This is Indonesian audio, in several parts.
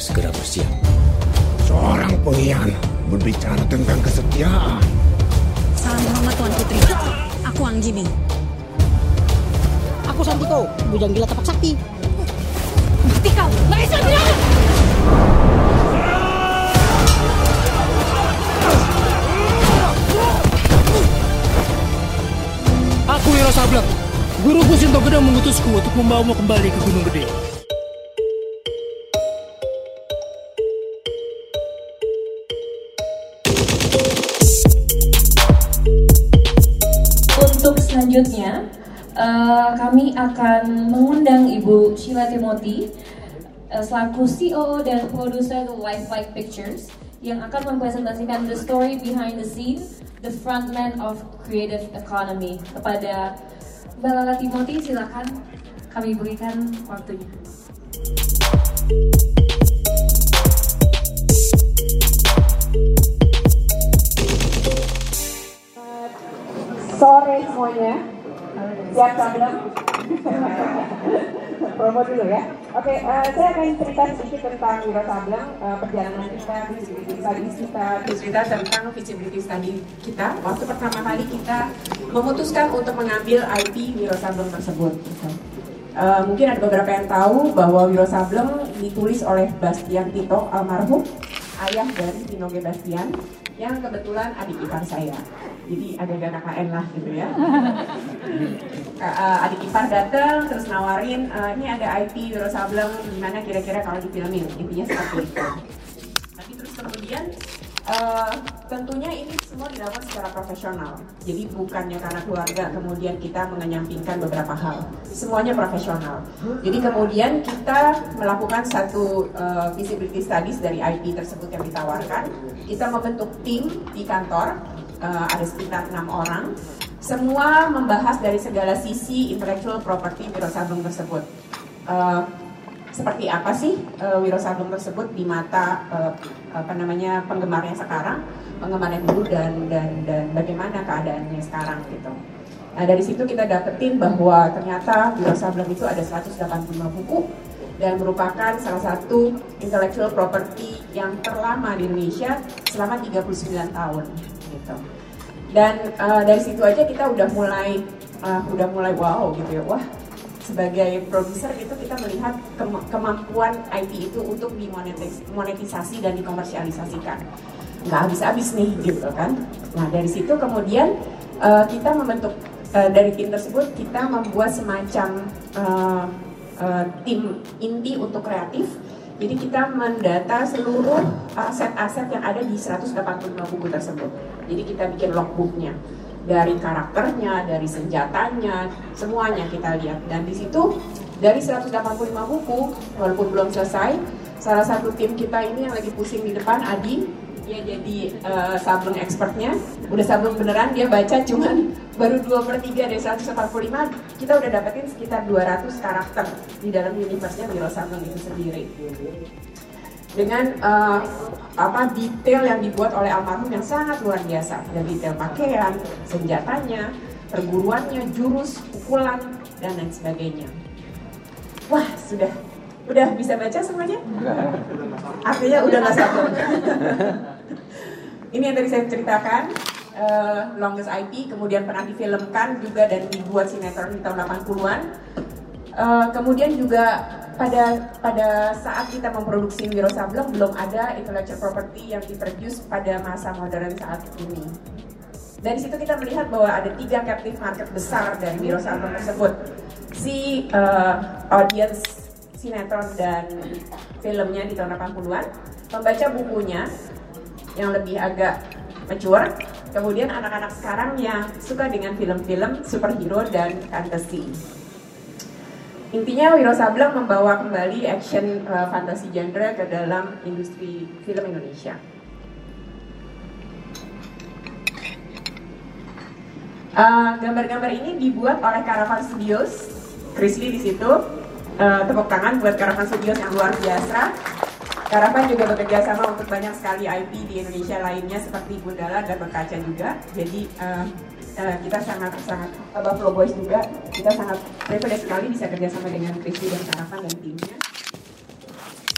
segera bersiap. Seorang pengkhianat berbicara tentang kesetiaan. Salam hormat Tuan Putri. Aku Anggini. Aku Santiko, bujang gila tapak sakti. Mati kau, Maesa Bilang! Aku Wiro Sableng. Guruku Sinto Gedang mengutusku untuk membawamu kembali ke Gunung Gede. Uh, kami akan mengundang Ibu Sheila Timothy uh, selaku CEO dan produser Lifelike Pictures yang akan mempresentasikan the story behind the scene, the frontman of creative economy. Kepada Mbak Lala Timothy, silakan kami berikan waktunya. sore semuanya. Siap? Promo dulu ya. Oke, uh, saya akan cerita sedikit tentang Wiro Sableng, uh, perjalanan kita, visibility studies kita, cerita tentang visibility study kita. Waktu pertama kali kita memutuskan untuk mengambil IP Wiro Sableng tersebut. Uh, mungkin ada beberapa yang tahu bahwa Wiro Sableng ditulis oleh Bastian Tito almarhum, ayah dari Tino G. Bastian, yang kebetulan adik ipar saya jadi agak-agak KKN lah gitu ya. Uh, adik ipar datang terus nawarin uh, ini ada IP Wiro Sableng gimana kira-kira kalau difilmin? Intinya seperti itu. Tapi terus kemudian uh, tentunya ini semua dilakukan secara profesional. Jadi bukannya karena keluarga kemudian kita mengenyampingkan beberapa hal. Semuanya profesional. Jadi kemudian kita melakukan satu uh, visibility studies dari IP tersebut yang ditawarkan. Kita membentuk tim di kantor uh, ada sekitar enam orang semua membahas dari segala sisi intellectual property Wiro Sableng tersebut uh, seperti apa sih uh, Wiro Sableng tersebut di mata uh, apa namanya penggemarnya sekarang, penggemarnya dulu dan dan dan bagaimana keadaannya sekarang gitu. Nah dari situ kita dapetin bahwa ternyata Wiro Sableng itu ada 185 buku dan merupakan salah satu intellectual property yang terlama di Indonesia selama 39 tahun gitu. Dan uh, dari situ aja kita udah mulai uh, udah mulai wow gitu ya. Wah, sebagai produser itu kita melihat kemampuan IP itu untuk dimonetisasi dan dikomersialisasikan nggak habis-habis nih gitu kan nah dari situ kemudian uh, kita membentuk uh, dari tim tersebut kita membuat semacam uh, uh, tim inti untuk kreatif jadi kita mendata seluruh aset-aset yang ada di 185 buku tersebut. Jadi kita bikin logbooknya dari karakternya, dari senjatanya, semuanya kita lihat. Dan di situ dari 185 buku, walaupun belum selesai, salah satu tim kita ini yang lagi pusing di depan, Adi, dia jadi uh, sableng expertnya, udah sableng beneran, dia baca cuman baru 2 per 3 dari 145, kita udah dapetin sekitar 200 karakter di dalam universe-nya Wiro Sableng itu sendiri dengan uh, apa detail yang dibuat oleh almarhum yang sangat luar biasa dari detail pakaian, senjatanya, perguruannya, jurus, pukulan dan lain sebagainya. Wah sudah udah bisa baca semuanya? Artinya udah nggak sabar. Ini yang tadi saya ceritakan. Uh, longest IP kemudian pernah difilmkan juga dan dibuat sinetron di tahun 80-an. Uh, kemudian juga pada pada saat kita memproduksi Wiro Sableng belum ada intellectual property yang diproduce pada masa modern saat ini. Dari situ kita melihat bahwa ada tiga captive market besar dari Wiro Sableng tersebut. Si uh, audience sinetron dan filmnya di tahun 80-an, membaca bukunya yang lebih agak mature, kemudian anak-anak sekarang yang suka dengan film-film superhero dan fantasy. Intinya Wiro Sableng membawa kembali action uh, fantasy genre ke dalam industri film Indonesia. Gambar-gambar uh, ini dibuat oleh Caravan Studios, Chris Lee di situ. Uh, tepuk tangan buat Caravan Studios yang luar biasa. Caravan juga bekerja sama untuk banyak sekali IP di Indonesia lainnya seperti Gundala dan Berkaca juga. Jadi uh, uh, kita sangat sangat uh, Buffalo Boys juga kita sangat privilege sekali bisa kerjasama dengan Christy dan Caravan dan timnya.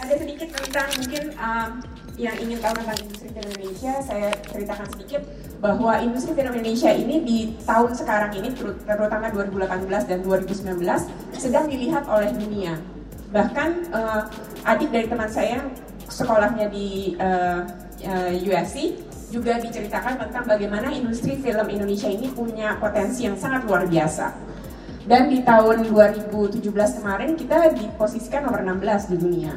Ada sedikit tentang mungkin um, yang ingin tahu tentang industri film Indonesia, saya ceritakan sedikit bahwa industri film Indonesia ini di tahun sekarang ini, terutama 2018 dan 2019, sedang dilihat oleh dunia. Bahkan uh, adik dari teman saya sekolahnya di uh, uh, USC juga diceritakan tentang bagaimana industri film Indonesia ini punya potensi yang sangat luar biasa. Dan di tahun 2017 kemarin kita diposisikan nomor 16 di dunia.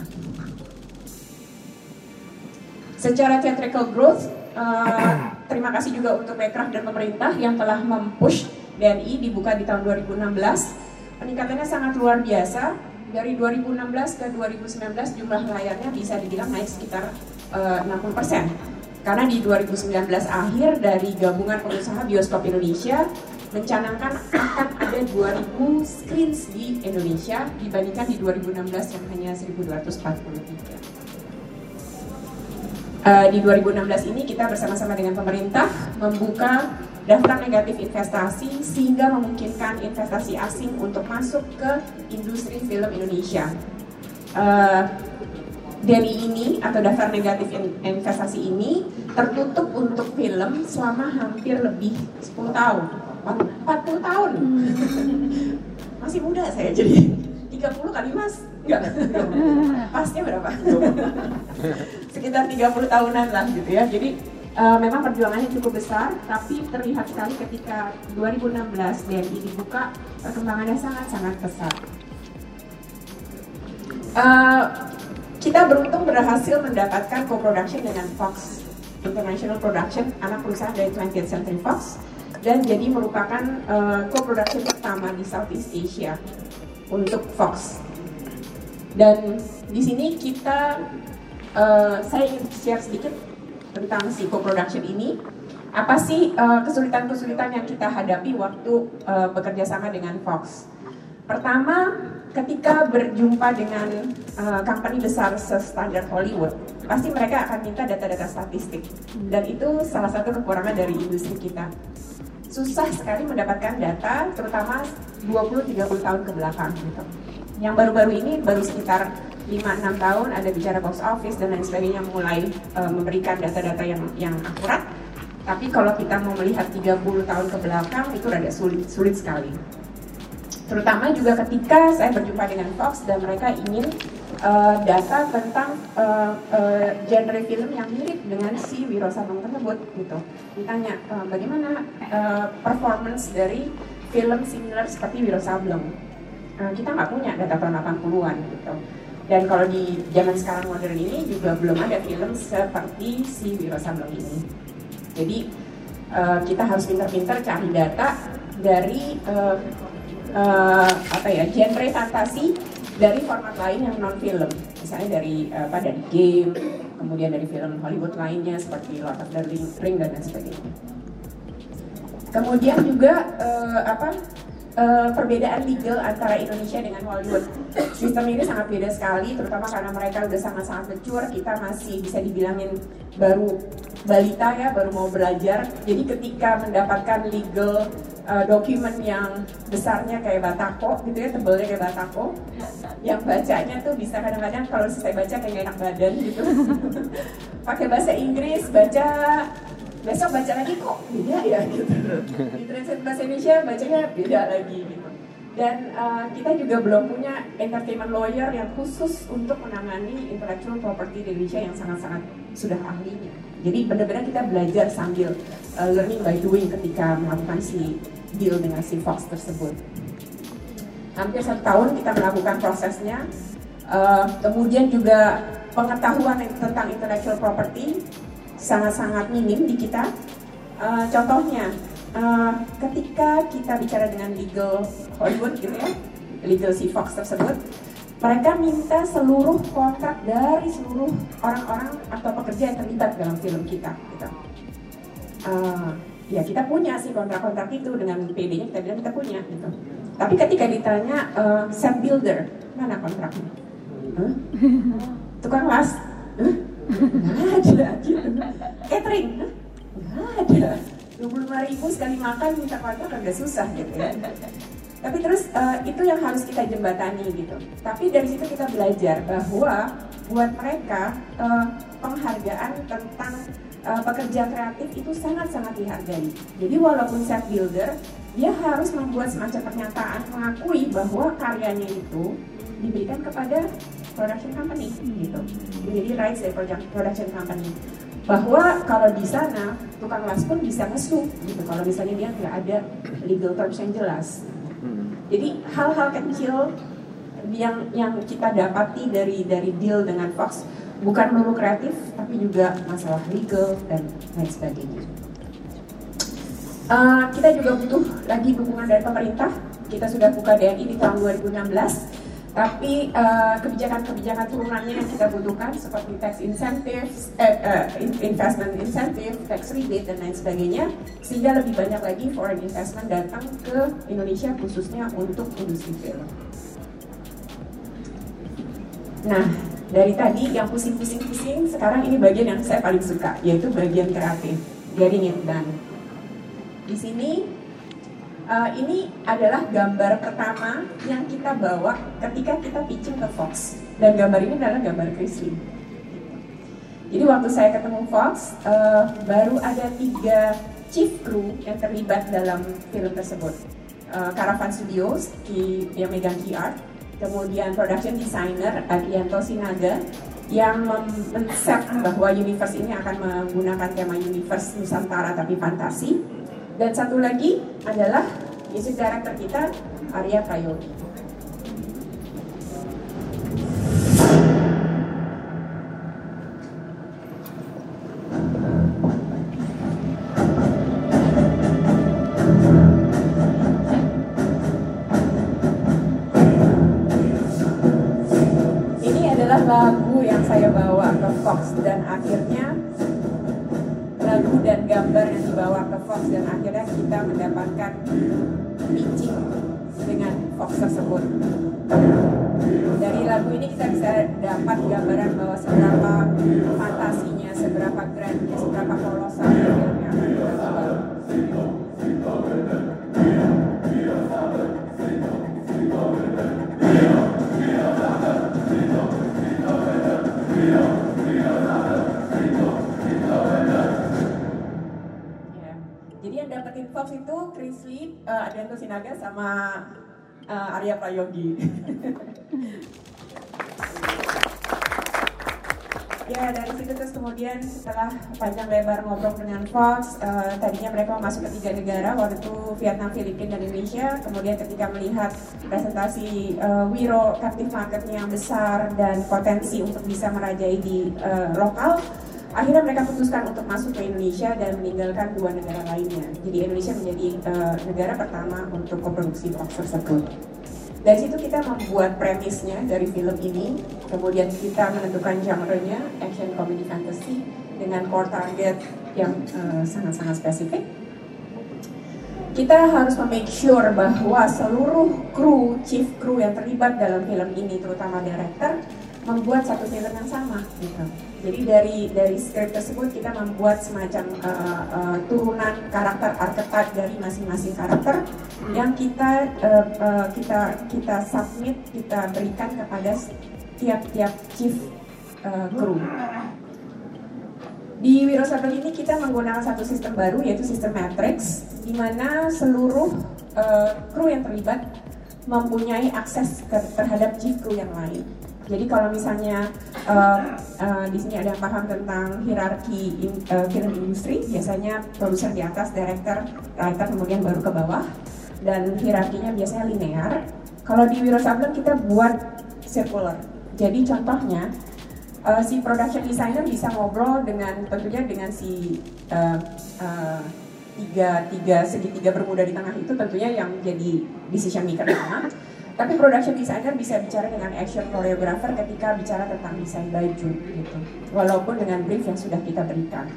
Secara theatrical growth, uh, terima kasih juga untuk Mekraf dan pemerintah yang telah mempush BNI dibuka di tahun 2016. Peningkatannya sangat luar biasa. Dari 2016 ke 2019 jumlah layarnya bisa dibilang naik sekitar uh, 60%. Karena di 2019 akhir dari gabungan pengusaha bioskop Indonesia mencanangkan akan ada 2000 screens di Indonesia dibandingkan di 2016 yang hanya 1243. Uh, di 2016 ini kita bersama-sama dengan pemerintah membuka daftar negatif investasi sehingga memungkinkan investasi asing untuk masuk ke industri film Indonesia. Uh, dari ini atau daftar negatif investasi ini tertutup untuk film selama hampir lebih 10 tahun. 40 tahun. Masih muda saya jadi. 30 kali mas. Enggak. Pasnya berapa? Sekitar 30 tahunan lah gitu ya. Jadi uh, memang perjuangannya cukup besar tapi terlihat sekali ketika 2016 DNI dibuka perkembangannya sangat-sangat pesat uh, kita beruntung berhasil mendapatkan co-production dengan Fox International Production, anak perusahaan dari 20th Century Fox, dan jadi merupakan uh, co-production pertama di Southeast Asia untuk Fox. Dan di sini kita, uh, saya ingin share sedikit tentang si co-production ini. Apa sih uh, kesulitan-kesulitan yang kita hadapi waktu uh, bekerja sama dengan Fox? Pertama, ketika berjumpa dengan uh, company besar standar Hollywood, pasti mereka akan minta data-data statistik. Dan itu salah satu kekurangan dari industri kita. Susah sekali mendapatkan data, terutama 20-30 tahun ke belakang. Gitu. Yang baru-baru ini, baru sekitar 5-6 tahun ada bicara box office dan lain sebagainya mulai uh, memberikan data-data yang, yang akurat. Tapi kalau kita mau melihat 30 tahun ke belakang, itu rada sulit, sulit sekali. Terutama juga ketika saya berjumpa dengan Fox dan mereka ingin uh, data tentang uh, uh, genre film yang mirip dengan si Wiro Sableng tersebut gitu. Ditanya uh, bagaimana uh, performance dari film similar seperti Wiro Sableng kita nggak punya data tahun 80-an gitu. Dan kalau di zaman sekarang modern ini juga belum ada film seperti si Wiro Sableng ini. Jadi uh, kita harus pintar-pintar cari data dari uh, uh, apa ya genre fantasi dari format lain yang non film misalnya dari apa dari game kemudian dari film Hollywood lainnya seperti Lord of the Ring dan lain sebagainya. Kemudian juga uh, apa uh, perbedaan legal antara Indonesia dengan Hollywood. Sistem ini sangat beda sekali, terutama karena mereka udah sangat-sangat mature, kita masih bisa dibilangin baru balita ya, baru mau belajar. Jadi ketika mendapatkan legal uh, dokumen yang besarnya kayak batako gitu ya, tebelnya kayak batako, yang bacanya tuh bisa kadang-kadang kalau selesai baca kayak enak badan gitu. Pakai bahasa Inggris, baca besok baca lagi kok beda ya gitu. Di translate bahasa Indonesia bacanya beda lagi gitu. Dan uh, kita juga belum punya entertainment lawyer yang khusus untuk menangani intellectual property di Indonesia yang sangat-sangat sudah ahlinya. Jadi benar-benar kita belajar sambil uh, learning by doing ketika melakukan si deal dengan si Fox tersebut. Hampir satu tahun kita melakukan prosesnya. Uh, kemudian juga pengetahuan tentang intellectual property sangat-sangat minim di kita. Uh, contohnya, uh, ketika kita bicara dengan legal Hollywood gitu ya, legal si Fox tersebut, mereka minta seluruh kontrak dari seluruh orang-orang atau pekerja yang terlibat dalam film kita. Gitu. Uh, ya kita punya sih kontrak-kontrak itu dengan PD-nya kita bilang kita punya gitu. Tapi ketika ditanya uh, set builder mana kontraknya? Huh? Tukang las? Huh? Nggak ada gitu catering. Nggak ada. Dua puluh lima ribu sekali makan minta kontrak agak susah gitu ya. Tapi terus uh, itu yang harus kita jembatani gitu. Tapi dari situ kita belajar bahwa buat mereka uh, penghargaan tentang uh, pekerja kreatif itu sangat-sangat dihargai. Jadi walaupun set builder, dia harus membuat semacam pernyataan mengakui bahwa karyanya itu diberikan kepada production company gitu. Jadi rights dari production company. Bahwa kalau di sana tukang las pun bisa ngesu gitu kalau misalnya dia nggak ada legal terms yang jelas. Jadi hal-hal kecil yang yang kita dapati dari dari deal dengan Fox bukan melulu kreatif tapi juga masalah legal dan lain sebagainya. Uh, kita juga butuh lagi dukungan dari pemerintah. Kita sudah buka DNI di tahun 2016, tapi uh, kebijakan-kebijakan turunannya yang kita butuhkan seperti tax incentives, eh, uh, investment incentive, tax rebate dan lain sebagainya, sehingga lebih banyak lagi foreign investment datang ke Indonesia khususnya untuk industri film. Nah, dari tadi yang pusing-pusing-pusing, sekarang ini bagian yang saya paling suka, yaitu bagian kreatif, getting it done. Di sini, uh, ini adalah gambar pertama yang kita bawa ketika kita pitching ke Fox. Dan gambar ini adalah gambar Chris Lee. Jadi waktu saya ketemu Fox, uh, baru ada tiga chief crew yang terlibat dalam film tersebut. Uh, Caravan Studios, di, yang megang PR, kemudian production designer Adrianto Sinaga yang men-set bahwa universe ini akan menggunakan tema universe Nusantara tapi fantasi dan satu lagi adalah music director kita Arya Prayogi mendapatkan pitching dengan Fox tersebut. Dari lagu ini kita bisa dapat gambaran bahwa seberapa fantasinya, seberapa grandnya, seberapa kolosal uh, Adrianto Sinaga sama uh, Arya Prayogi. ya dari situ terus kemudian setelah panjang lebar ngobrol dengan Fox, uh, tadinya mereka masuk ke tiga negara waktu itu Vietnam, Filipina, dan Indonesia. Kemudian ketika melihat presentasi uh, Wiro captive marketnya yang besar dan potensi untuk bisa merajai di uh, lokal, akhirnya mereka putuskan untuk masuk ke Indonesia dan meninggalkan dua negara lainnya. Jadi Indonesia menjadi uh, negara pertama untuk memproduksi box tersebut. Dari situ kita membuat premisnya dari film ini, kemudian kita menentukan genre-nya, action, comedy, fantasy, dengan core target yang eh, sangat-sangat uh, spesifik. Kita harus make sure bahwa seluruh kru, chief kru yang terlibat dalam film ini, terutama director, membuat satu film yang sama. Gitu jadi dari dari script tersebut kita membuat semacam uh, uh, turunan karakter archetype dari masing-masing karakter yang kita uh, uh, kita kita submit kita berikan kepada tiap-tiap chief uh, crew. Di Wiro ini kita menggunakan satu sistem baru yaitu sistem matrix di mana seluruh uh, kru yang terlibat mempunyai akses terhadap chief crew yang lain. Jadi kalau misalnya uh, uh, di sini ada yang paham tentang hierarki in, uh, film industri, biasanya produser di atas, director, writer kemudian baru ke bawah, dan hierarkinya biasanya linear. Kalau di Wiro Sableng kita buat circular. Jadi contohnya uh, si production designer bisa ngobrol dengan tentunya dengan si uh, uh, tiga tiga segitiga bermuda di tengah itu tentunya yang jadi decision maker pertama tapi production designer bisa bicara dengan action choreographer ketika bicara tentang desain baju gitu. Walaupun dengan brief yang sudah kita berikan.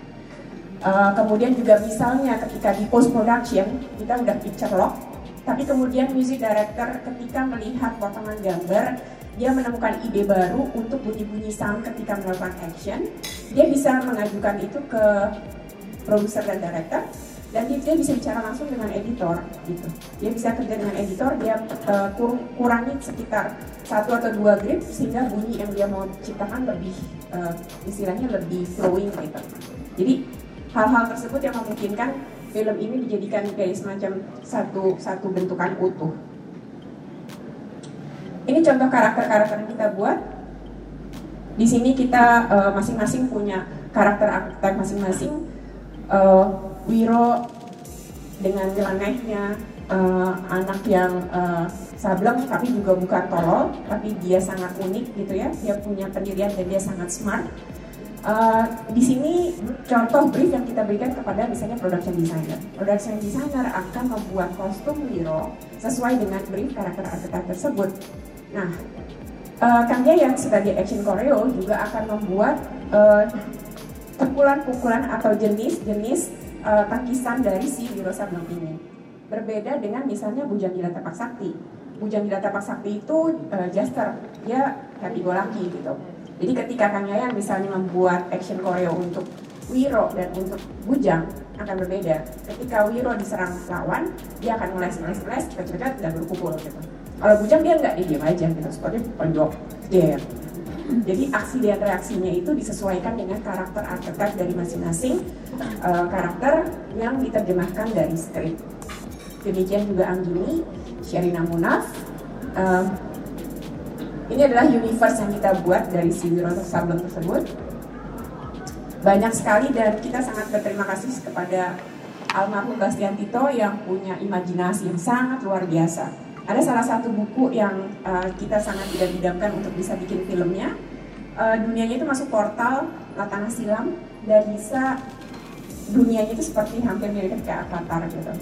Uh, kemudian juga misalnya ketika di post production kita udah picture lock, tapi kemudian music director ketika melihat potongan gambar dia menemukan ide baru untuk bunyi-bunyi sound ketika melakukan action, dia bisa mengajukan itu ke produser dan director dan dia, bisa bicara langsung dengan editor gitu. Dia bisa kerja dengan editor dia uh, kur, kurangi sekitar satu atau dua grip sehingga bunyi yang dia mau ciptakan lebih uh, istilahnya lebih flowing gitu. Jadi hal-hal tersebut yang memungkinkan film ini dijadikan kayak semacam satu satu bentukan utuh. Ini contoh karakter-karakter yang kita buat. Di sini kita uh, masing-masing punya karakter archetype masing-masing. Uh, Wiro dengan nyelenehnya uh, anak yang uh, sableng tapi juga bukan tolol tapi dia sangat unik gitu ya. Dia punya pendirian dan dia sangat smart. Uh, di sini contoh brief yang kita berikan kepada misalnya production designer. Production designer akan membuat kostum Wiro sesuai dengan brief karakter archetype tersebut. Nah uh, Kang yang sebagai action choreo juga akan membuat uh, pukulan-pukulan atau jenis-jenis uh, tangkisan dari si Wiro Sableng ini. Berbeda dengan misalnya Bujang Gila Tapak Sakti. Bujang Gila Tapak Sakti itu uh, Jaster, dia happy go lucky gitu. Jadi ketika Kang Yayan misalnya membuat action choreo untuk Wiro dan untuk Bujang akan berbeda. Ketika Wiro diserang lawan, dia akan ngeles ngeles ngeles, cepet-cepet dan berpukul gitu. Kalau Bujang dia nggak, dia diam aja gitu, seperti pojok, dia jadi aksi dan reaksinya itu disesuaikan dengan karakter archetype dari masing-masing uh, karakter yang diterjemahkan dari skrip. Demikian juga Anggini, Sherina Munaf. Uh, ini adalah universe yang kita buat dari si Wiro Sableng tersebut. Banyak sekali dan kita sangat berterima kasih kepada almarhum Bastian Tito yang punya imajinasi yang sangat luar biasa ada salah satu buku yang uh, kita sangat tidak didamkan untuk bisa bikin filmnya. Uh, dunianya itu masuk portal Latana Silam dan bisa dunianya itu seperti hampir mirip kayak Avatar gitu.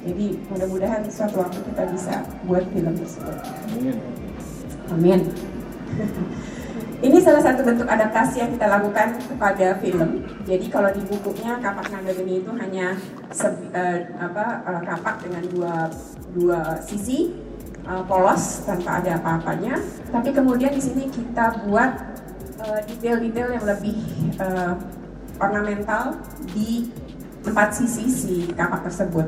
Jadi mudah-mudahan suatu waktu kita bisa buat film tersebut. Amin. Amin. Ini salah satu bentuk adaptasi yang kita lakukan kepada film. Jadi kalau di bukunya kapak naga geni itu hanya se, uh, apa uh, kapak dengan dua dua sisi uh, polos tanpa ada apa-apanya. Tapi kemudian di sini kita buat detail-detail uh, yang lebih uh, ornamental di empat sisi si kapak tersebut.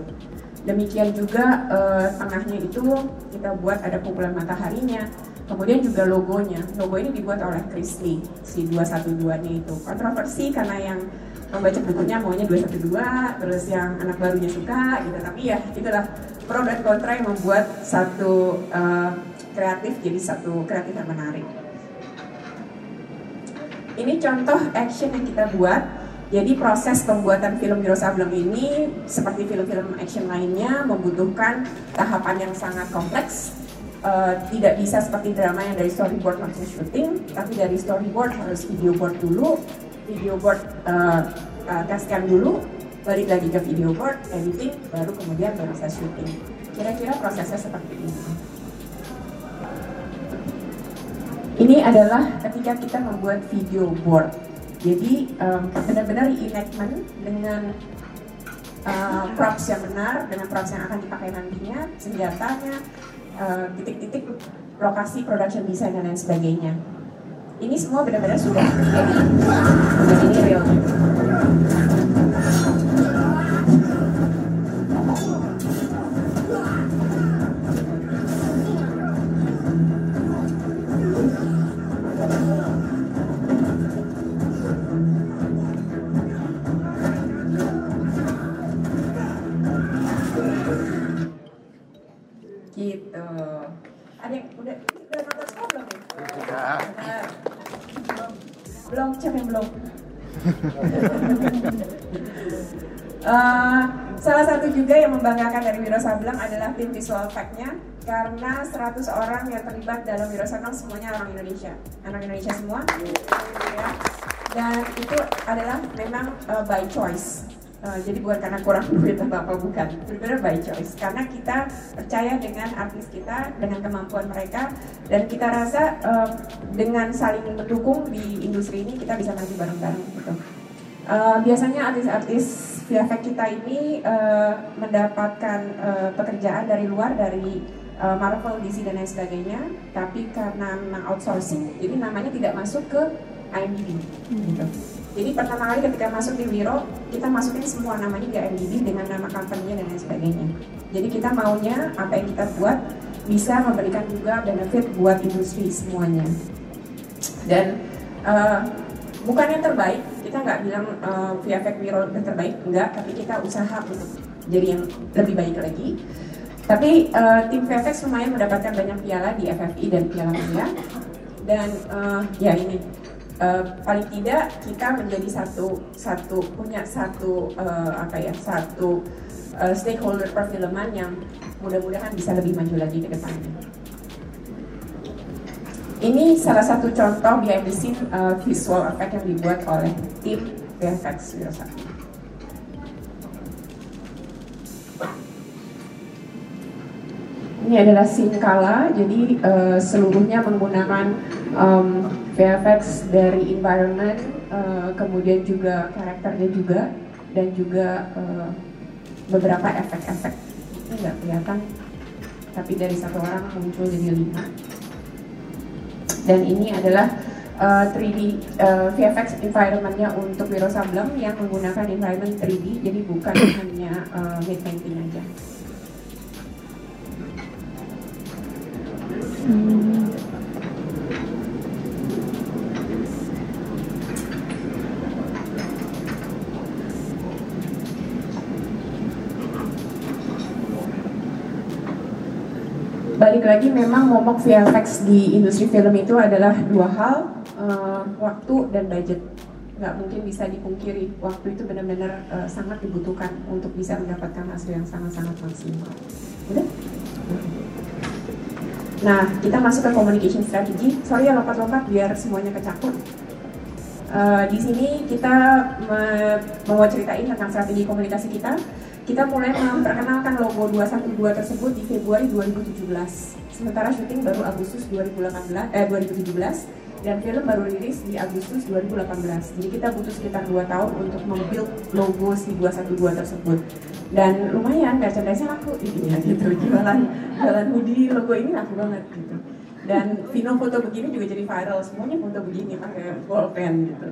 Demikian juga uh, tengahnya itu kita buat ada pukulan mataharinya, Kemudian juga logonya, logo ini dibuat oleh Chris Lee, si 212-nya itu. Kontroversi karena yang membaca bukunya maunya 212, terus yang anak barunya suka gitu. Tapi ya itulah pro dan kontra yang membuat satu uh, kreatif jadi satu kreatif yang menarik. Ini contoh action yang kita buat. Jadi proses pembuatan film Sableng ini seperti film-film action lainnya membutuhkan tahapan yang sangat kompleks uh, tidak bisa seperti drama yang dari storyboard langsung syuting, tapi dari storyboard harus video board dulu, video board uh, uh, testkan dulu, balik lagi ke video board, editing, baru kemudian baru bisa syuting. Kira-kira prosesnya seperti ini. Ini adalah ketika kita membuat video board. Jadi um, benar-benar reenactment dengan uh, props yang benar, dengan props yang akan dipakai nantinya, senjatanya, Eh, titik-titik uh, lokasi production design dan lain sebagainya. Ini semua benar-benar sudah jadi, ini real. Juga yang membanggakan dari Wiro Sableng adalah tim visual effect-nya karena 100 orang yang terlibat dalam Wiro Sableng semuanya orang Indonesia, anak Indonesia semua. Ya. Dan itu adalah memang uh, by choice. Uh, jadi bukan karena kurang duit atau apa bukan, benar-benar by choice. Karena kita percaya dengan artis kita, dengan kemampuan mereka, dan kita rasa uh, dengan saling mendukung di industri ini kita bisa maju bareng-bareng gitu. Uh, biasanya artis-artis VFX kita ini uh, mendapatkan uh, pekerjaan dari luar dari uh, Marvel, DC dan lain sebagainya, tapi karena memang outsourcing, jadi namanya tidak masuk ke IMDb. Hmm. Gitu. Jadi pertama kali ketika masuk di Wiro, kita masukin semua namanya di IMDb dengan nama company-nya dan lain sebagainya. Jadi kita maunya apa yang kita buat bisa memberikan juga benefit buat industri semuanya. Dan uh, bukan yang terbaik, kita nggak bilang uh, VFX Wiro yang terbaik, enggak, tapi kita usaha untuk jadi yang lebih baik lagi. Tapi uh, tim VFX lumayan mendapatkan banyak piala di FFI dan Piala Dunia. Dan uh, ya ini uh, paling tidak kita menjadi satu satu punya satu uh, apa ya satu uh, stakeholder perfilman yang mudah-mudahan bisa lebih maju lagi ke depannya. Ini salah satu contoh behind the scene uh, visual effect yang dibuat oleh tim VFX Wirosakti. Ini adalah scene kala, jadi uh, seluruhnya menggunakan um, VFX dari environment, uh, kemudian juga karakternya juga, dan juga uh, beberapa efek-efek. Ini nggak kelihatan, tapi dari satu orang muncul jadi lima. Dan ini adalah uh, 3D uh, VFX environmentnya untuk Wiro Sableng yang menggunakan environment 3D, jadi bukan hanya uh, mid painting aja. Balik lagi memang momok VFX di industri film itu adalah dua hal uh, waktu dan budget. Nggak mungkin bisa dipungkiri waktu itu benar-benar uh, sangat dibutuhkan untuk bisa mendapatkan hasil yang sangat-sangat maksimal. Udah? Nah kita masuk ke communication strategy. Sorry ya lompat-lompat biar semuanya kecakup uh, di sini kita me mau ceritain tentang strategi komunikasi kita kita mulai memperkenalkan logo 212 tersebut di Februari 2017. Sementara syuting baru Agustus 2018 eh 2017 dan film baru rilis di Agustus 2018. Jadi kita butuh sekitar 2 tahun untuk membuild logo si 212 tersebut. Dan lumayan merchandise-nya laku intinya gitu. Jualan jualan hoodie logo ini laku banget gitu. Dan Vino foto begini juga jadi viral. Semuanya foto begini pakai bolpen gitu.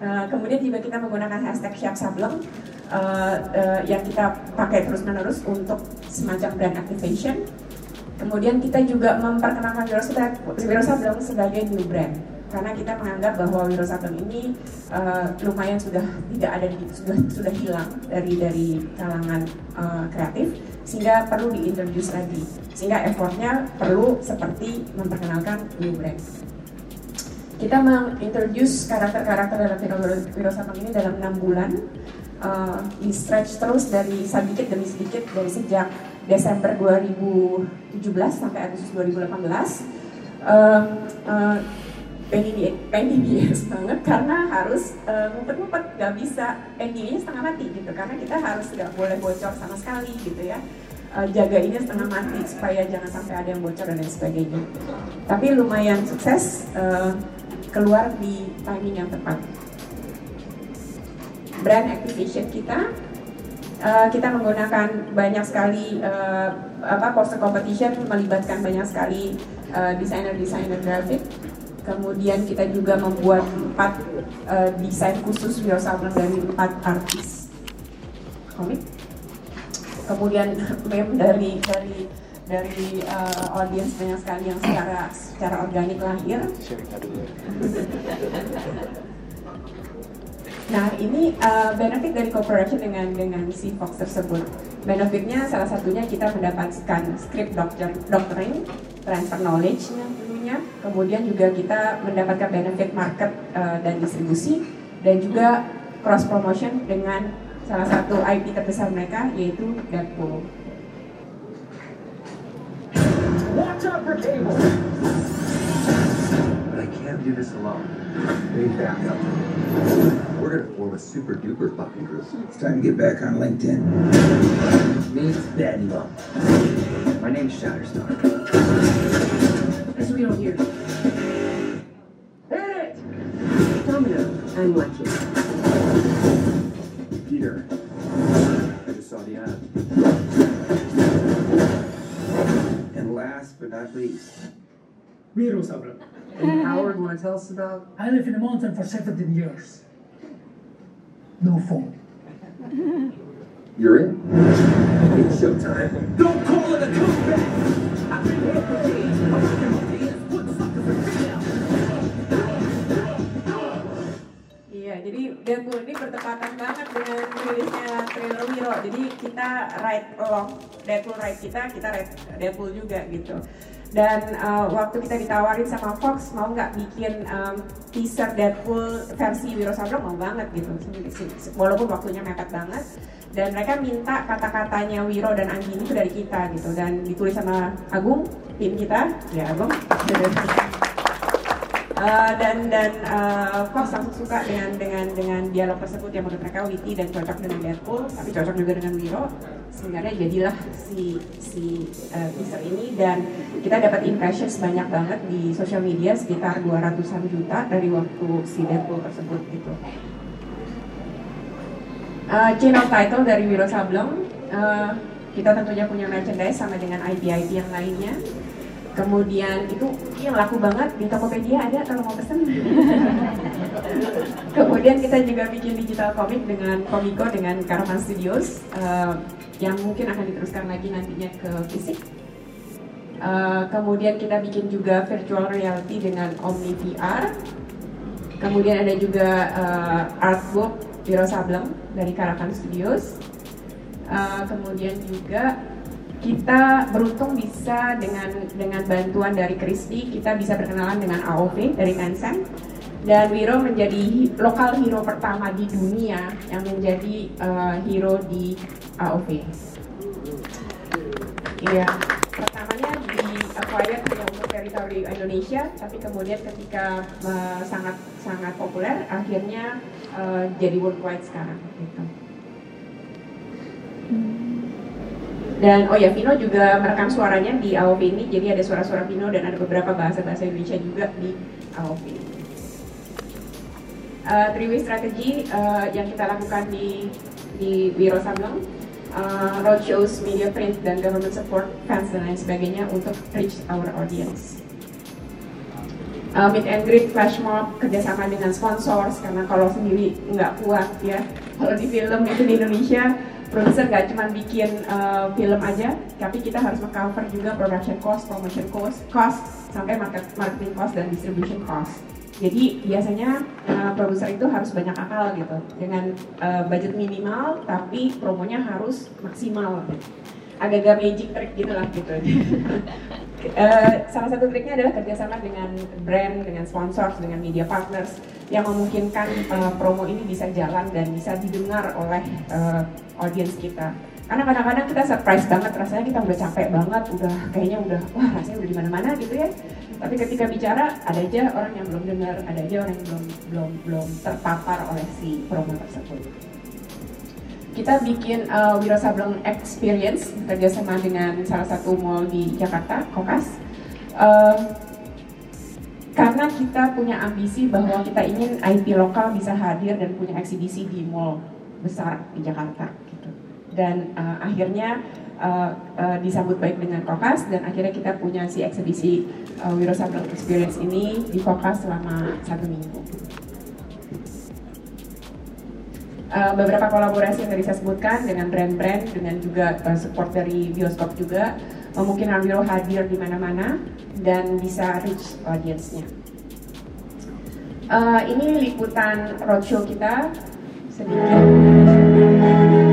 Uh, kemudian juga kita menggunakan hashtag siap sableng uh, yang kita pakai terus menerus untuk semacam brand activation. Kemudian kita juga memperkenalkan Wiro Sableng sebagai new brand. Karena kita menganggap bahwa Wiro Sableng ini uh, lumayan sudah tidak ada di, sudah sudah hilang dari dari kalangan uh, kreatif sehingga perlu diintroduce lagi. Sehingga effortnya perlu seperti memperkenalkan new brand. Kita mengintroduce karakter-karakter dalam Sableng ini dalam enam bulan uh, di stretch terus dari sedikit demi sedikit dari sejak Desember 2017 sampai Agustus 2018 uh, uh, pengen NDA banget karena harus uh, ngumpet-ngumpet. Gak bisa. NDA-nya setengah mati gitu karena kita harus gak boleh bocor sama sekali gitu ya. Uh, jagainnya setengah mati supaya jangan sampai ada yang bocor dan lain sebagainya. Tapi lumayan sukses uh, keluar di timing yang tepat. Brand activation kita, uh, kita menggunakan banyak sekali uh, apa poster competition melibatkan banyak sekali uh, desainer-desainer grafik. Kemudian kita juga membuat empat uh, desain khusus Wiro Sableng dari empat artis komik. Kemudian meme dari dari dari uh, audiens banyak sekali yang secara secara organik lahir. Nah ini uh, benefit dari cooperation dengan dengan si Fox tersebut. Benefitnya salah satunya kita mendapatkan script doctor, doctoring, transfer knowledge tentunya. Kemudian juga kita mendapatkan benefit market uh, dan distribusi dan juga cross promotion dengan salah satu IP terbesar mereka yaitu Deadpool. Watch out for cable. But I can't do this alone. We're gonna form a super duper fucking group. It's time to get back on LinkedIn. Meet Daniel. My name's Shatterstar. As we don't hear. Hit it! Domino, I'm lucky. Peter. I just saw the ad. And last but not least, Wiro Sableng. and Howard, want to tell us about? I live in the mountain for 17 years. No phone. You're in. It's showtime. Don't call it a comeback. I've been here for days. I'm rocking my hands, put suckers in jail. Iya, jadi Deadpool ini bertepatan banget dengan rilisnya trailer Wiro. Jadi kita ride along Deadpool ride kita, kita ride Deadpool juga gitu. Dan uh, waktu kita ditawarin sama Fox mau nggak bikin um, teaser Deadpool versi Wiro Sableng mau banget gitu. Walaupun waktunya mepet banget. Dan mereka minta kata-katanya Wiro dan Anggini itu dari kita gitu. Dan ditulis sama Agung, tim kita. Ya Agung. Uh, dan dan uh, Fox langsung suka dengan dengan dengan dialog tersebut yang menurut mereka witty dan cocok dengan Deadpool tapi cocok juga dengan Wiro sehingga jadilah si si uh, ini. Dan kita dapat impressions banyak banget di sosial media sekitar 200-an juta dari waktu si Deadpool tersebut gitu. Uh, chain of title dari Wiro Sableng uh, kita tentunya punya merchandise sama dengan IP-IP yang lainnya kemudian itu yang laku banget di Tokopedia ada kalau mau pesen. Kemudian kita juga bikin digital comic dengan Komiko dengan Caravan Studios uh, yang mungkin akan diteruskan lagi nantinya ke fisik. Uh, kemudian kita bikin juga virtual reality dengan Omni VR kemudian ada juga uh, artbook Wiro Sableng dari Caravan Studios. Uh, kemudian juga kita beruntung bisa dengan dengan bantuan dari Kristi kita bisa berkenalan dengan AOV dari Tencent dan Wiro menjadi lokal hero pertama di dunia yang menjadi uh, hero di AOV. Iya, pertamanya di acquired hanya untuk teritori Indonesia, tapi kemudian ketika uh, sangat sangat populer, akhirnya uh, jadi worldwide sekarang. Gitu. Dan oh ya, Vino juga merekam suaranya di AOV ini, jadi ada suara-suara Vino dan ada beberapa bahasa-bahasa Indonesia juga di AOV. Uh, three way strategy uh, yang kita lakukan di di Wiro Sableng, uh, roadshows, media print dan government support, fans dan lain sebagainya untuk reach our audience. Uh, meet and greet, flash mob, kerjasama dengan sponsors karena kalau sendiri nggak kuat ya. Kalau di film itu di Indonesia produser gak cuma bikin uh, film aja, tapi kita harus mengcover juga production cost, promotion cost, cost sampai market, marketing cost dan distribution cost. Jadi biasanya uh, produser itu harus banyak akal gitu, dengan uh, budget minimal tapi promonya harus maksimal. Agak-agak magic trick gitu lah gitu. uh, salah satu triknya adalah kerjasama dengan brand, dengan sponsors, dengan media partners yang memungkinkan uh, promo ini bisa jalan dan bisa didengar oleh uh, audience kita. Karena kadang-kadang kita surprise banget, rasanya kita udah capek banget, udah kayaknya udah wah rasanya udah di mana-mana gitu ya. Tapi ketika bicara ada aja orang yang belum dengar, ada aja orang yang belum belum belum terpapar oleh si promo tersebut. Kita bikin uh, Wiro Sableng Experience kerjasama dengan salah satu mall di Jakarta, Kokas. Uh, karena kita punya ambisi bahwa kita ingin IP lokal bisa hadir dan punya eksibisi di mall besar di Jakarta gitu. Dan uh, akhirnya uh, uh, disambut baik dengan Kokas dan akhirnya kita punya si eksibisi uh, Wiro Sableng Experience ini di Kokas selama satu minggu. Uh, beberapa kolaborasi yang tadi saya sebutkan dengan brand-brand dengan juga uh, support dari bioskop juga memungkinkan Wiro hadir di mana-mana dan bisa reach audience-nya. Uh, ini liputan roadshow kita sedikit.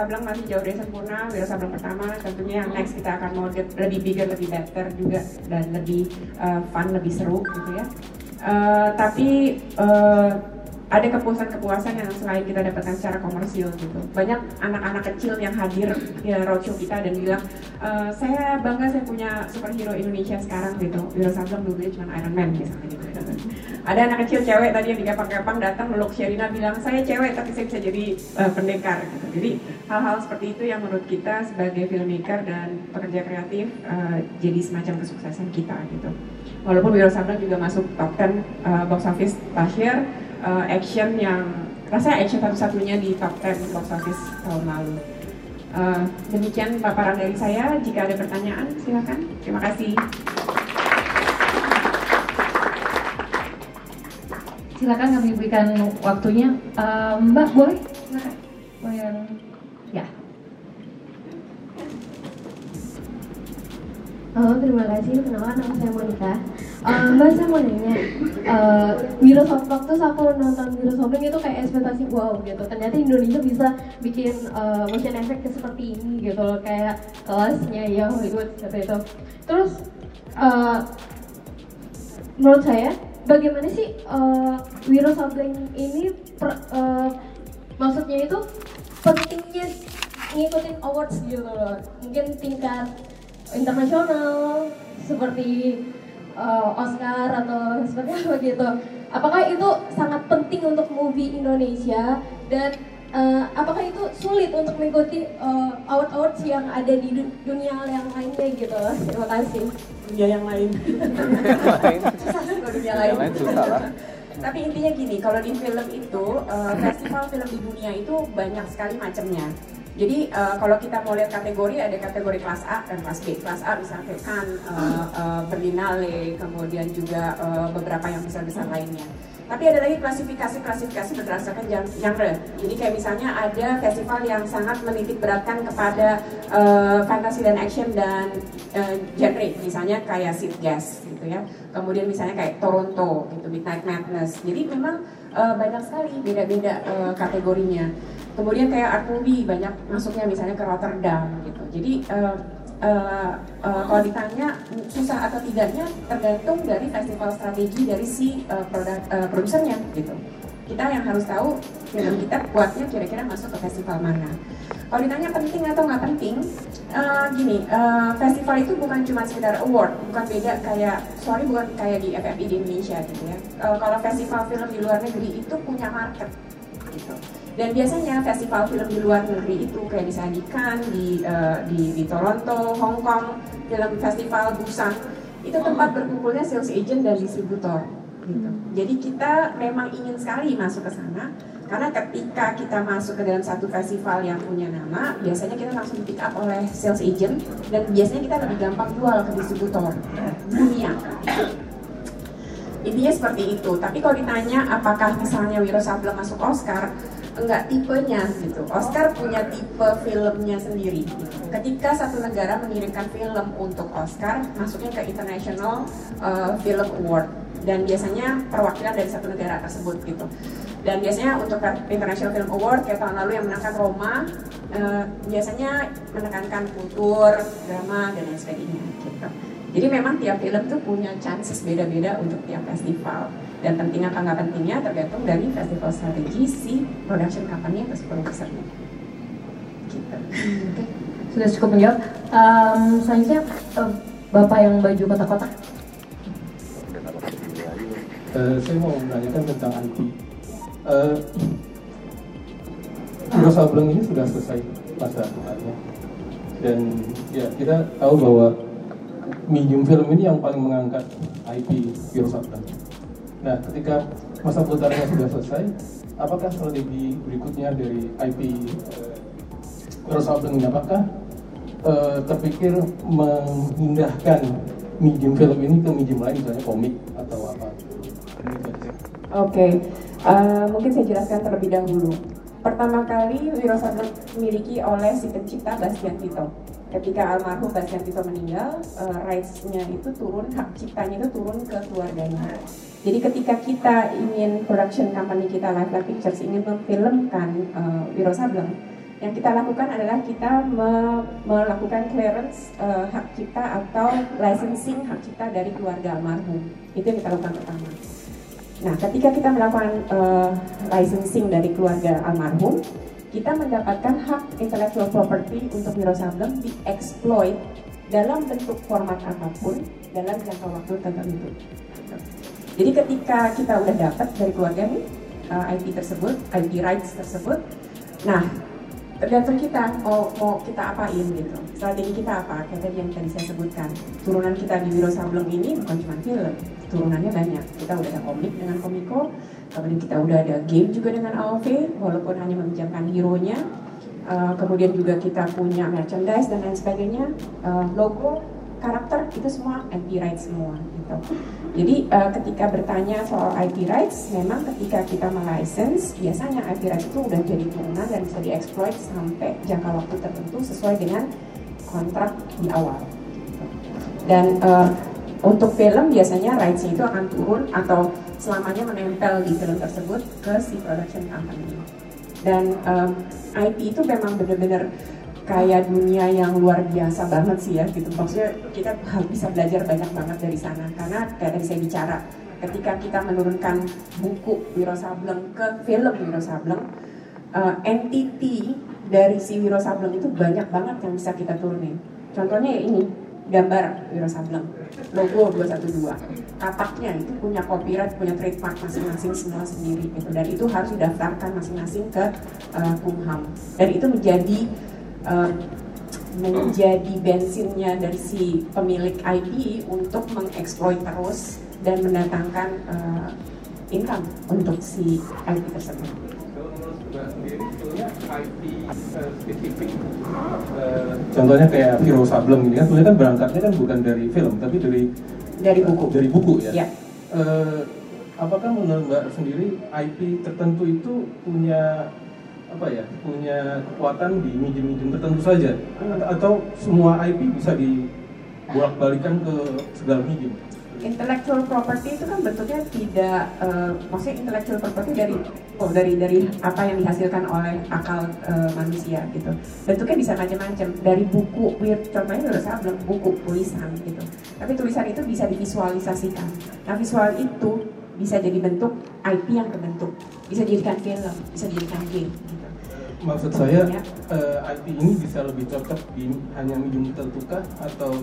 Sableng masih jauh dari sempurna. Wiro Sableng pertama tentunya yang next kita akan mau lebih bigger, lebih better juga dan lebih eh, fun, lebih seru gitu ya. Eh, tapi eh, ada kepuasan-kepuasan yang selain kita dapatkan secara komersil gitu. Banyak anak-anak kecil yang hadir di roadshow kita dan bilang, "Eh, saya bangga saya punya superhero Indonesia sekarang gitu. Wiro Sableng dulunya cuma Iron Man misalnya gitu. Ada anak kecil cewek tadi yang di kepang-kepang datang meluk Sherina bilang, saya cewek tapi saya bisa jadi eh, pendekar gitu. Jadi hal-hal seperti itu yang menurut kita sebagai filmmaker dan pekerja kreatif eh, jadi semacam kesuksesan kita gitu. Walaupun Wiro Sableng juga masuk top 10 eh, box office last year, eh, action yang rasanya action satu-satunya di top 10 box office tahun lalu. Eh, demikian paparan dari saya. Jika ada pertanyaan, silakan. Terima kasih. Silakan kami berikan waktunya. Eh, Mbak boleh? Silakan. Mau yang ya. Halo, terima kasih. Kenalkan nama saya Monica. Eh, Mbak, saya mau nanya, uh, Wiro Sableng tuh aku nonton Wiro Sableng itu kayak ekspektasi wow gitu. Ternyata Indonesia bisa bikin eh, motion effect seperti ini gitu loh, kayak kelasnya ya Hollywood seperti itu. Terus eh, menurut saya, bagaimana sih eh, Wiro Sableng ini maksudnya itu pentingnya ngikutin awards gitu loh. Mungkin tingkat internasional seperti uh, Oscar atau seperti apa gitu. Apakah itu sangat penting untuk movie Indonesia dan uh, apakah itu sulit untuk mengikuti uh, award-awards yang ada di du- dunia yang lainnya gitu? Terima kasih. Dunia yang lain. susah sih dunia lain. Yang lain susah lah. Tapi intinya gini, kalau di film itu, eh, festival film di dunia itu banyak sekali macamnya. Jadi eh, kalau kita mau lihat kategori, ada kategori kelas A dan kelas B. Kelas A misalnya kayak Cannes, eh, eh, Berlinale, kemudian juga eh, beberapa yang besar-besar lainnya. Tapi ada lagi klasifikasi-klasifikasi berdasarkan gen- genre. Jadi kayak misalnya ada festival yang sangat menitik beratkan kepada eh, fantasi dan action dan eh, genre. Misalnya kayak Sid Gas gitu ya. Kemudian misalnya kayak Toronto gitu, Midnight Madness. Jadi memang eh, banyak sekali beda-beda eh, kategorinya. Kemudian kayak art movie banyak masuknya misalnya ke Rotterdam gitu. Jadi eh, eh, eh, kalau ditanya susah atau tidaknya tergantung dari festival strategi dari si eh, produk eh, produsernya gitu. Kita yang harus tahu film kita buatnya kira-kira masuk ke festival mana. Kalau ditanya penting atau nggak penting, eh, gini, eh, festival itu bukan cuma sekedar award, bukan beda kayak, sorry bukan kayak di FFI di Indonesia gitu ya. Eh, kalau festival film di luar negeri itu punya market gitu. Dan biasanya festival film di luar negeri itu kayak misalnya di Cannes, di, di, di Toronto, Hong Kong, film festival Busan, itu tempat berkumpulnya sales agent dan distributor. Gitu. Jadi kita memang ingin sekali masuk ke sana, karena ketika kita masuk ke dalam satu festival yang punya nama, biasanya kita langsung pick up oleh sales agent, dan biasanya kita lebih gampang jual ke distributor dunia. Intinya seperti itu. Tapi kalau ditanya apakah misalnya Wiro Sableng masuk Oscar, enggak tipenya gitu. Oscar punya tipe filmnya sendiri. Ketika satu negara mengirimkan film untuk Oscar, masuknya ke International uh, Film Award dan biasanya perwakilan dari satu negara tersebut gitu. Dan biasanya untuk International Film Award kayak tahun lalu yang menangkan Roma, uh, biasanya menekankan kultur, drama dan lain sebagainya gitu. Jadi memang tiap film tuh punya chances beda-beda untuk tiap festival. Dan penting apa nggak pentingnya tergantung dari festival strategi si production company atau si produsernya. Gitu. Oke, sudah cukup menjawab. Em, selanjutnya eh, bapak yang baju kotak-kotak. Eh, saya mau menanyakan tentang IP. Uh, Wiro Sableng ini sudah selesai masa tuanya dan ya kita tahu bahwa medium film ini yang paling mengangkat IP Sableng. Nah, ketika masa putarnya sudah selesai, apakah strategi berikutnya dari IP eh, Wiro Sableng ini? Apakah eh, terpikir memindahkan medium film ini ke medium lain, misalnya komik atau apa? Oke, eh, mungkin saya jelaskan terlebih dahulu. Pertama kali Wiro Sableng dimiliki oleh si pencipta Bastian Tito. Ketika almarhum Bastian Tito meninggal, eh, rights-nya itu turun, hak ciptanya itu turun ke keluarganya. Jadi ketika kita ingin production company kita Life Life Pictures ingin memfilmkan uh, Wiro Sableng, yang kita lakukan adalah kita me- melakukan clearance uh, hak cipta atau licensing hak cipta dari keluarga almarhum. Itu yang kita lakukan pertama. Nah, ketika kita melakukan uh, licensing dari keluarga almarhum, kita mendapatkan hak intellectual property untuk Wiro Sableng dieksploit dalam bentuk format apa pun dalam jangka waktu tertentu. Jadi ketika kita udah dapat dari keluarga nih uh, IP tersebut, IP rights tersebut, nah tergantung kita mau mau kita apain gitu. Strategi kita apa? Kayak yang tadi saya sebutkan. Turunan kita di Wiro Sableng ini bukan cuma film, turunannya banyak. Kita udah ada komik dengan Komiko, kemudian kita udah ada game juga dengan AOV, walaupun hanya meminjamkan hero-nya. Uh, kemudian juga kita punya merchandise dan lain sebagainya, uh, logo, karakter itu semua IP rights semua gitu. Jadi uh, ketika bertanya soal IP rights, memang ketika kita melicense, biasanya IP rights itu udah jadi turunan dan bisa dieksploit sampai jangka waktu tertentu sesuai dengan kontrak di awal. Dan uh, untuk film biasanya rights itu akan turun atau selamanya menempel di film tersebut ke si production company. Dan um, IP itu memang benar-benar kayak dunia yang luar biasa banget sih ya gitu. Maksudnya kita bisa belajar banyak banget dari sana. Karena kayak tadi saya bicara ketika kita menurunkan buku Wiro Sableng ke film Wiro Sableng uh, entity dari si Wiro Sableng itu banyak banget yang bisa kita turunin. Contohnya ya ini gambar Wiro Sableng logo 212 kapaknya itu punya copyright punya trademark masing-masing semua sendiri gitu. Dan itu harus didaftarkan masing-masing ke uh, Kumham. Dan itu menjadi uh, menjadi bensinnya dari si pemilik IP untuk mengeksploit terus dan mendatangkan uh, income untuk si IP tersebut. Eh, eh, contohnya kayak Viro Sableng ini kan sebenarnya kan berangkatnya kan bukan dari film tapi dari Dari buku. dari buku ya. Ya. Eh, apakah menurut Mbak sendiri IP tertentu itu punya apa ya punya kekuatan di medium-medium tertentu saja atau semua IP bisa dibolak-balikan ke segala medium? Intellectual property itu kan bentuknya tidak, eh, maksudnya intellectual property dari oh, dari dari apa yang dihasilkan oleh akal eh, manusia gitu. Bentuknya bisa macam-macam dari buku, contohnya udah saya bilang buku tulisan gitu. Tapi tulisan itu bisa divisualisasikan. Nah visual itu bisa jadi bentuk IP yang terbentuk, bisa dijadikan film, bisa dijadikan game. Maksud saya Ya. eh, IP ini bisa lebih cocok di hanya medium tertentu kah atau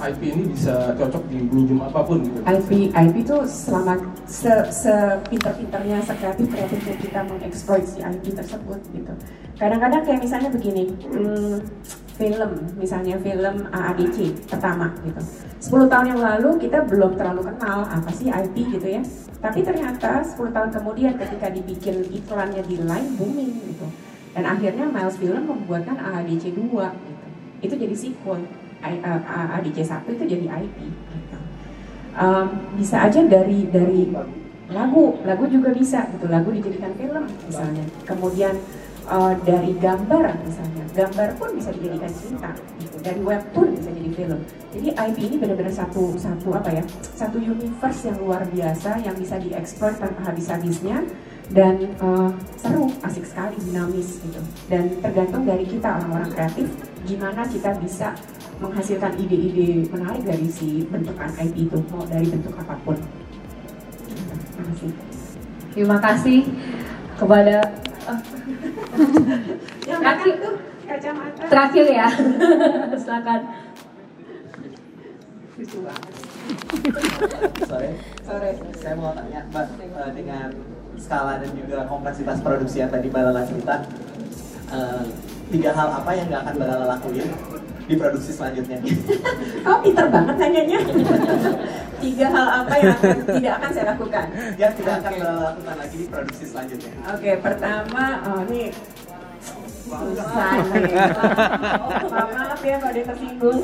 IP ini bisa cocok di medium apa pun gitu? IP IP itu selama se, sepinter-pinternya, sekreatif kreatifnya kita mengeksploit si IP tersebut gitu. Kadang-kadang kayak misalnya begini, hmm, film, misalnya film AADC pertama gitu. 10 tahun yang lalu kita belum terlalu kenal apa sih IP gitu ya. Tapi ternyata 10 tahun kemudian ketika dibikin iklannya di line booming gitu. Dan akhirnya Miles Film membuatkan AADC 2 gitu. Itu jadi sequel. Uh, AADC 1 itu jadi IP gitu. Um, bisa aja dari dari lagu lagu juga bisa gitu lagu dijadikan film misalnya kemudian uh, dari gambar misalnya gambar pun bisa dijadikan cerita gitu. dari webtoon bisa jadi film jadi IP ini benar-benar satu satu apa ya satu universe yang luar biasa yang bisa diekspor tanpa habis-habisnya dan uh, seru asik sekali dinamis gitu dan tergantung dari kita orang-orang kreatif gimana kita bisa menghasilkan ide-ide menarik dari si bentukan IP itu mau dari bentuk apa pun Terima kasih. Terima kasih kepada Yang Terakhir. tuh kacamata. terakhir ya. Silakan. Lucu banget. Sore, Sore. saya mau tanya Mbak eh, dengan skala dan juga kompleksitas produksi yang tadi Mbak Lala cerita, eh, tiga hal apa yang nggak akan Mbak Lala lakuin di produksi selanjutnya? Kau pinter banget nanyanya. Tiga hal apa yang akan, tidak akan saya lakukan? ya tidak akan Mbak Lala lakukan lagi di produksi selanjutnya. Oke, pertama, oh ini. Maaf, ya kalau dia tersinggung.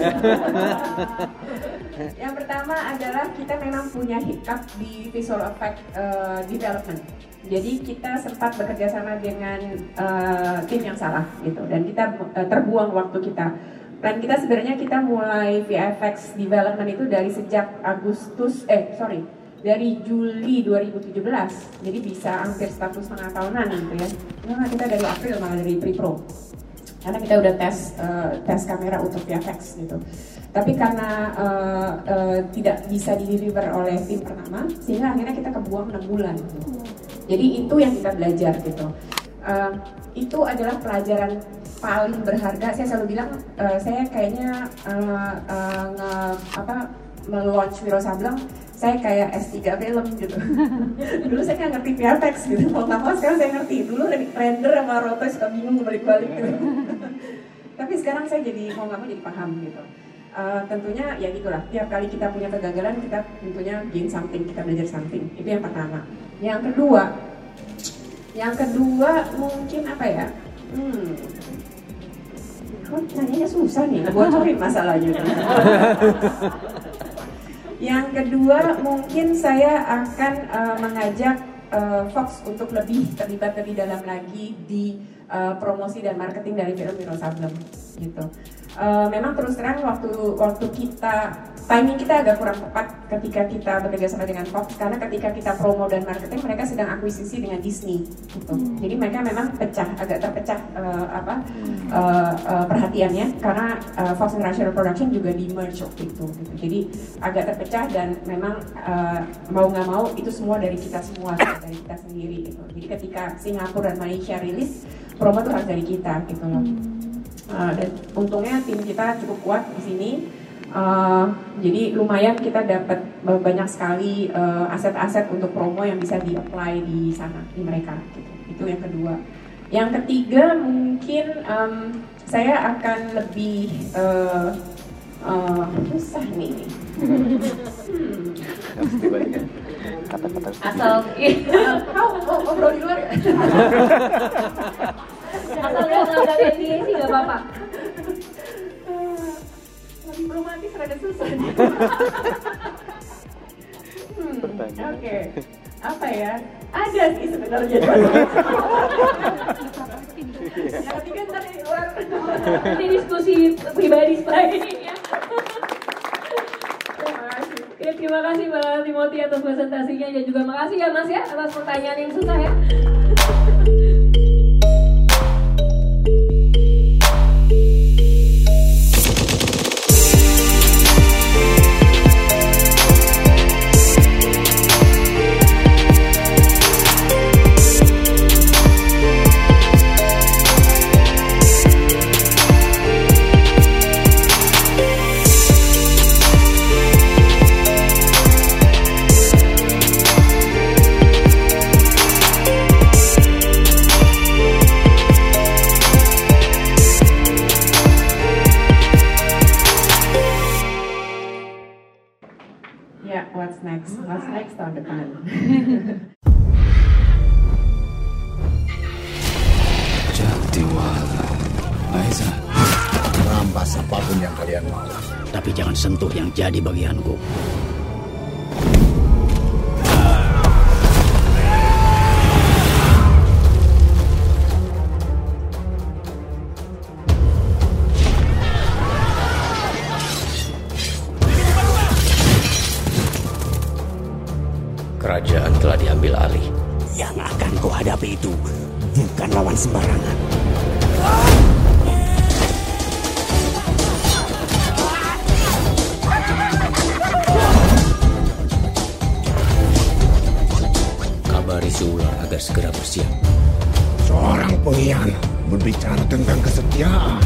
Yang pertama adalah kita memang punya hiccup di visual effect eh, development. Jadi kita sempat bekerja sama dengan eh, tim yang salah gitu dan kita eh, terbuang waktu kita. Dan kita sebenarnya kita mulai VFX development itu dari sejak Agustus eh sorry dari Juli 2017 jadi bisa hampir satu setengah tahunan gitu ya. Nah, kita dari April malah dari pre-pro. Karena kita udah tes uh, tes kamera untuk VFX gitu. Tapi karena uh, uh, tidak bisa di deliver oleh tim pertama sehingga akhirnya kita kebuang 6 bulan gitu. jadi itu yang kita belajar gitu. Uh, itu adalah pelajaran paling berharga. Saya selalu bilang uh, saya kayaknya uh, uh, nge, apa melaunch Wiro Sableng saya kayak S3 film gitu. Dulu saya nggak ngerti VFX gitu. Mau nggak mau sekarang saya ngerti. Dulu render sama roto suka bingung balik-balik gitu. Tapi sekarang saya jadi mau nggak mau jadi paham gitu. Uh, tentunya ya gitulah. Tiap kali kita punya kegagalan kita tentunya gain something kita belajar something. Itu yang pertama. Yang kedua yang kedua mungkin apa ya? Hmm. Kok nanyanya susah nih bocorin masalahnya yang kedua mungkin saya akan uh, mengajak uh, Fox untuk lebih terlibat lebih dalam lagi di uh, promosi dan marketing dari film Wiro Sableng gitu. Uh, memang terus terang waktu waktu kita timing kita agak kurang tepat ketika kita bekerja sama dengan Fox karena ketika kita promo dan marketing mereka sedang akuisisi dengan Disney gitu. Hmm. Jadi mereka memang pecah agak terpecah uh, apa uh, uh, perhatiannya karena uh, Fox International Production juga di merge waktu itu gitu. Jadi agak terpecah dan memang uh, mau nggak mau itu semua dari kita semua dari kita sendiri gitu. Jadi ketika Singapura dan Malaysia rilis promo itu harus dari kita gitu loh. Uh, dan untungnya tim kita cukup kuat di sini Uh, jadi lumayan kita dapat banyak sekali aset-aset uh, untuk promo yang bisa di-apply di sana di mereka gitu. Itu yang kedua. Yang ketiga mungkin um, saya akan lebih uh, uh, susah nih. hmm. Kata-kata Asal oh, ngobrol di luar ya? Asal nggak nggak sih nggak apa-apa lebih romantis rada susah hmm, Oke, okay. apa ya? Ada sih sebenarnya. Yang ketiga ntar di luar. Ini diskusi pribadi setelah ini ya. Terima kasih. Mbak Timothy atas presentasinya dan juga makasih ya Mas ya atas pertanyaan yang susah. Ya, segera bersiap. Seorang pengkhianat berbicara tentang kesetiaan.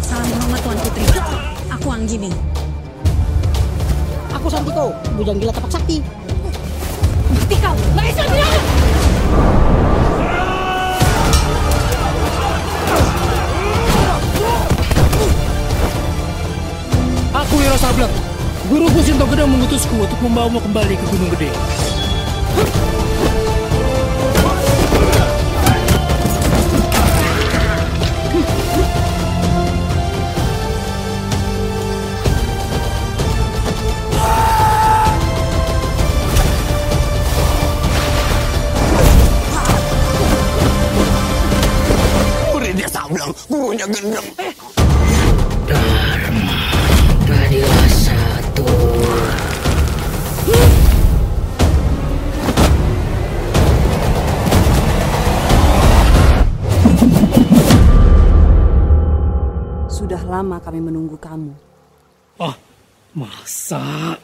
Salam hormat Tuan Putri. Aku Anggini. Aku Santiko, bujang gila tapak sakti. Mati kau! Maesha bilang! Aku Wiro Sableng. Guruku Sinto Gede mengutusku untuk membawamu kembali ke Gunung Gede. Muridnya gendeng. Dharma, jadilah satu. Sudah lama kami menunggu kamu. Oh, masa?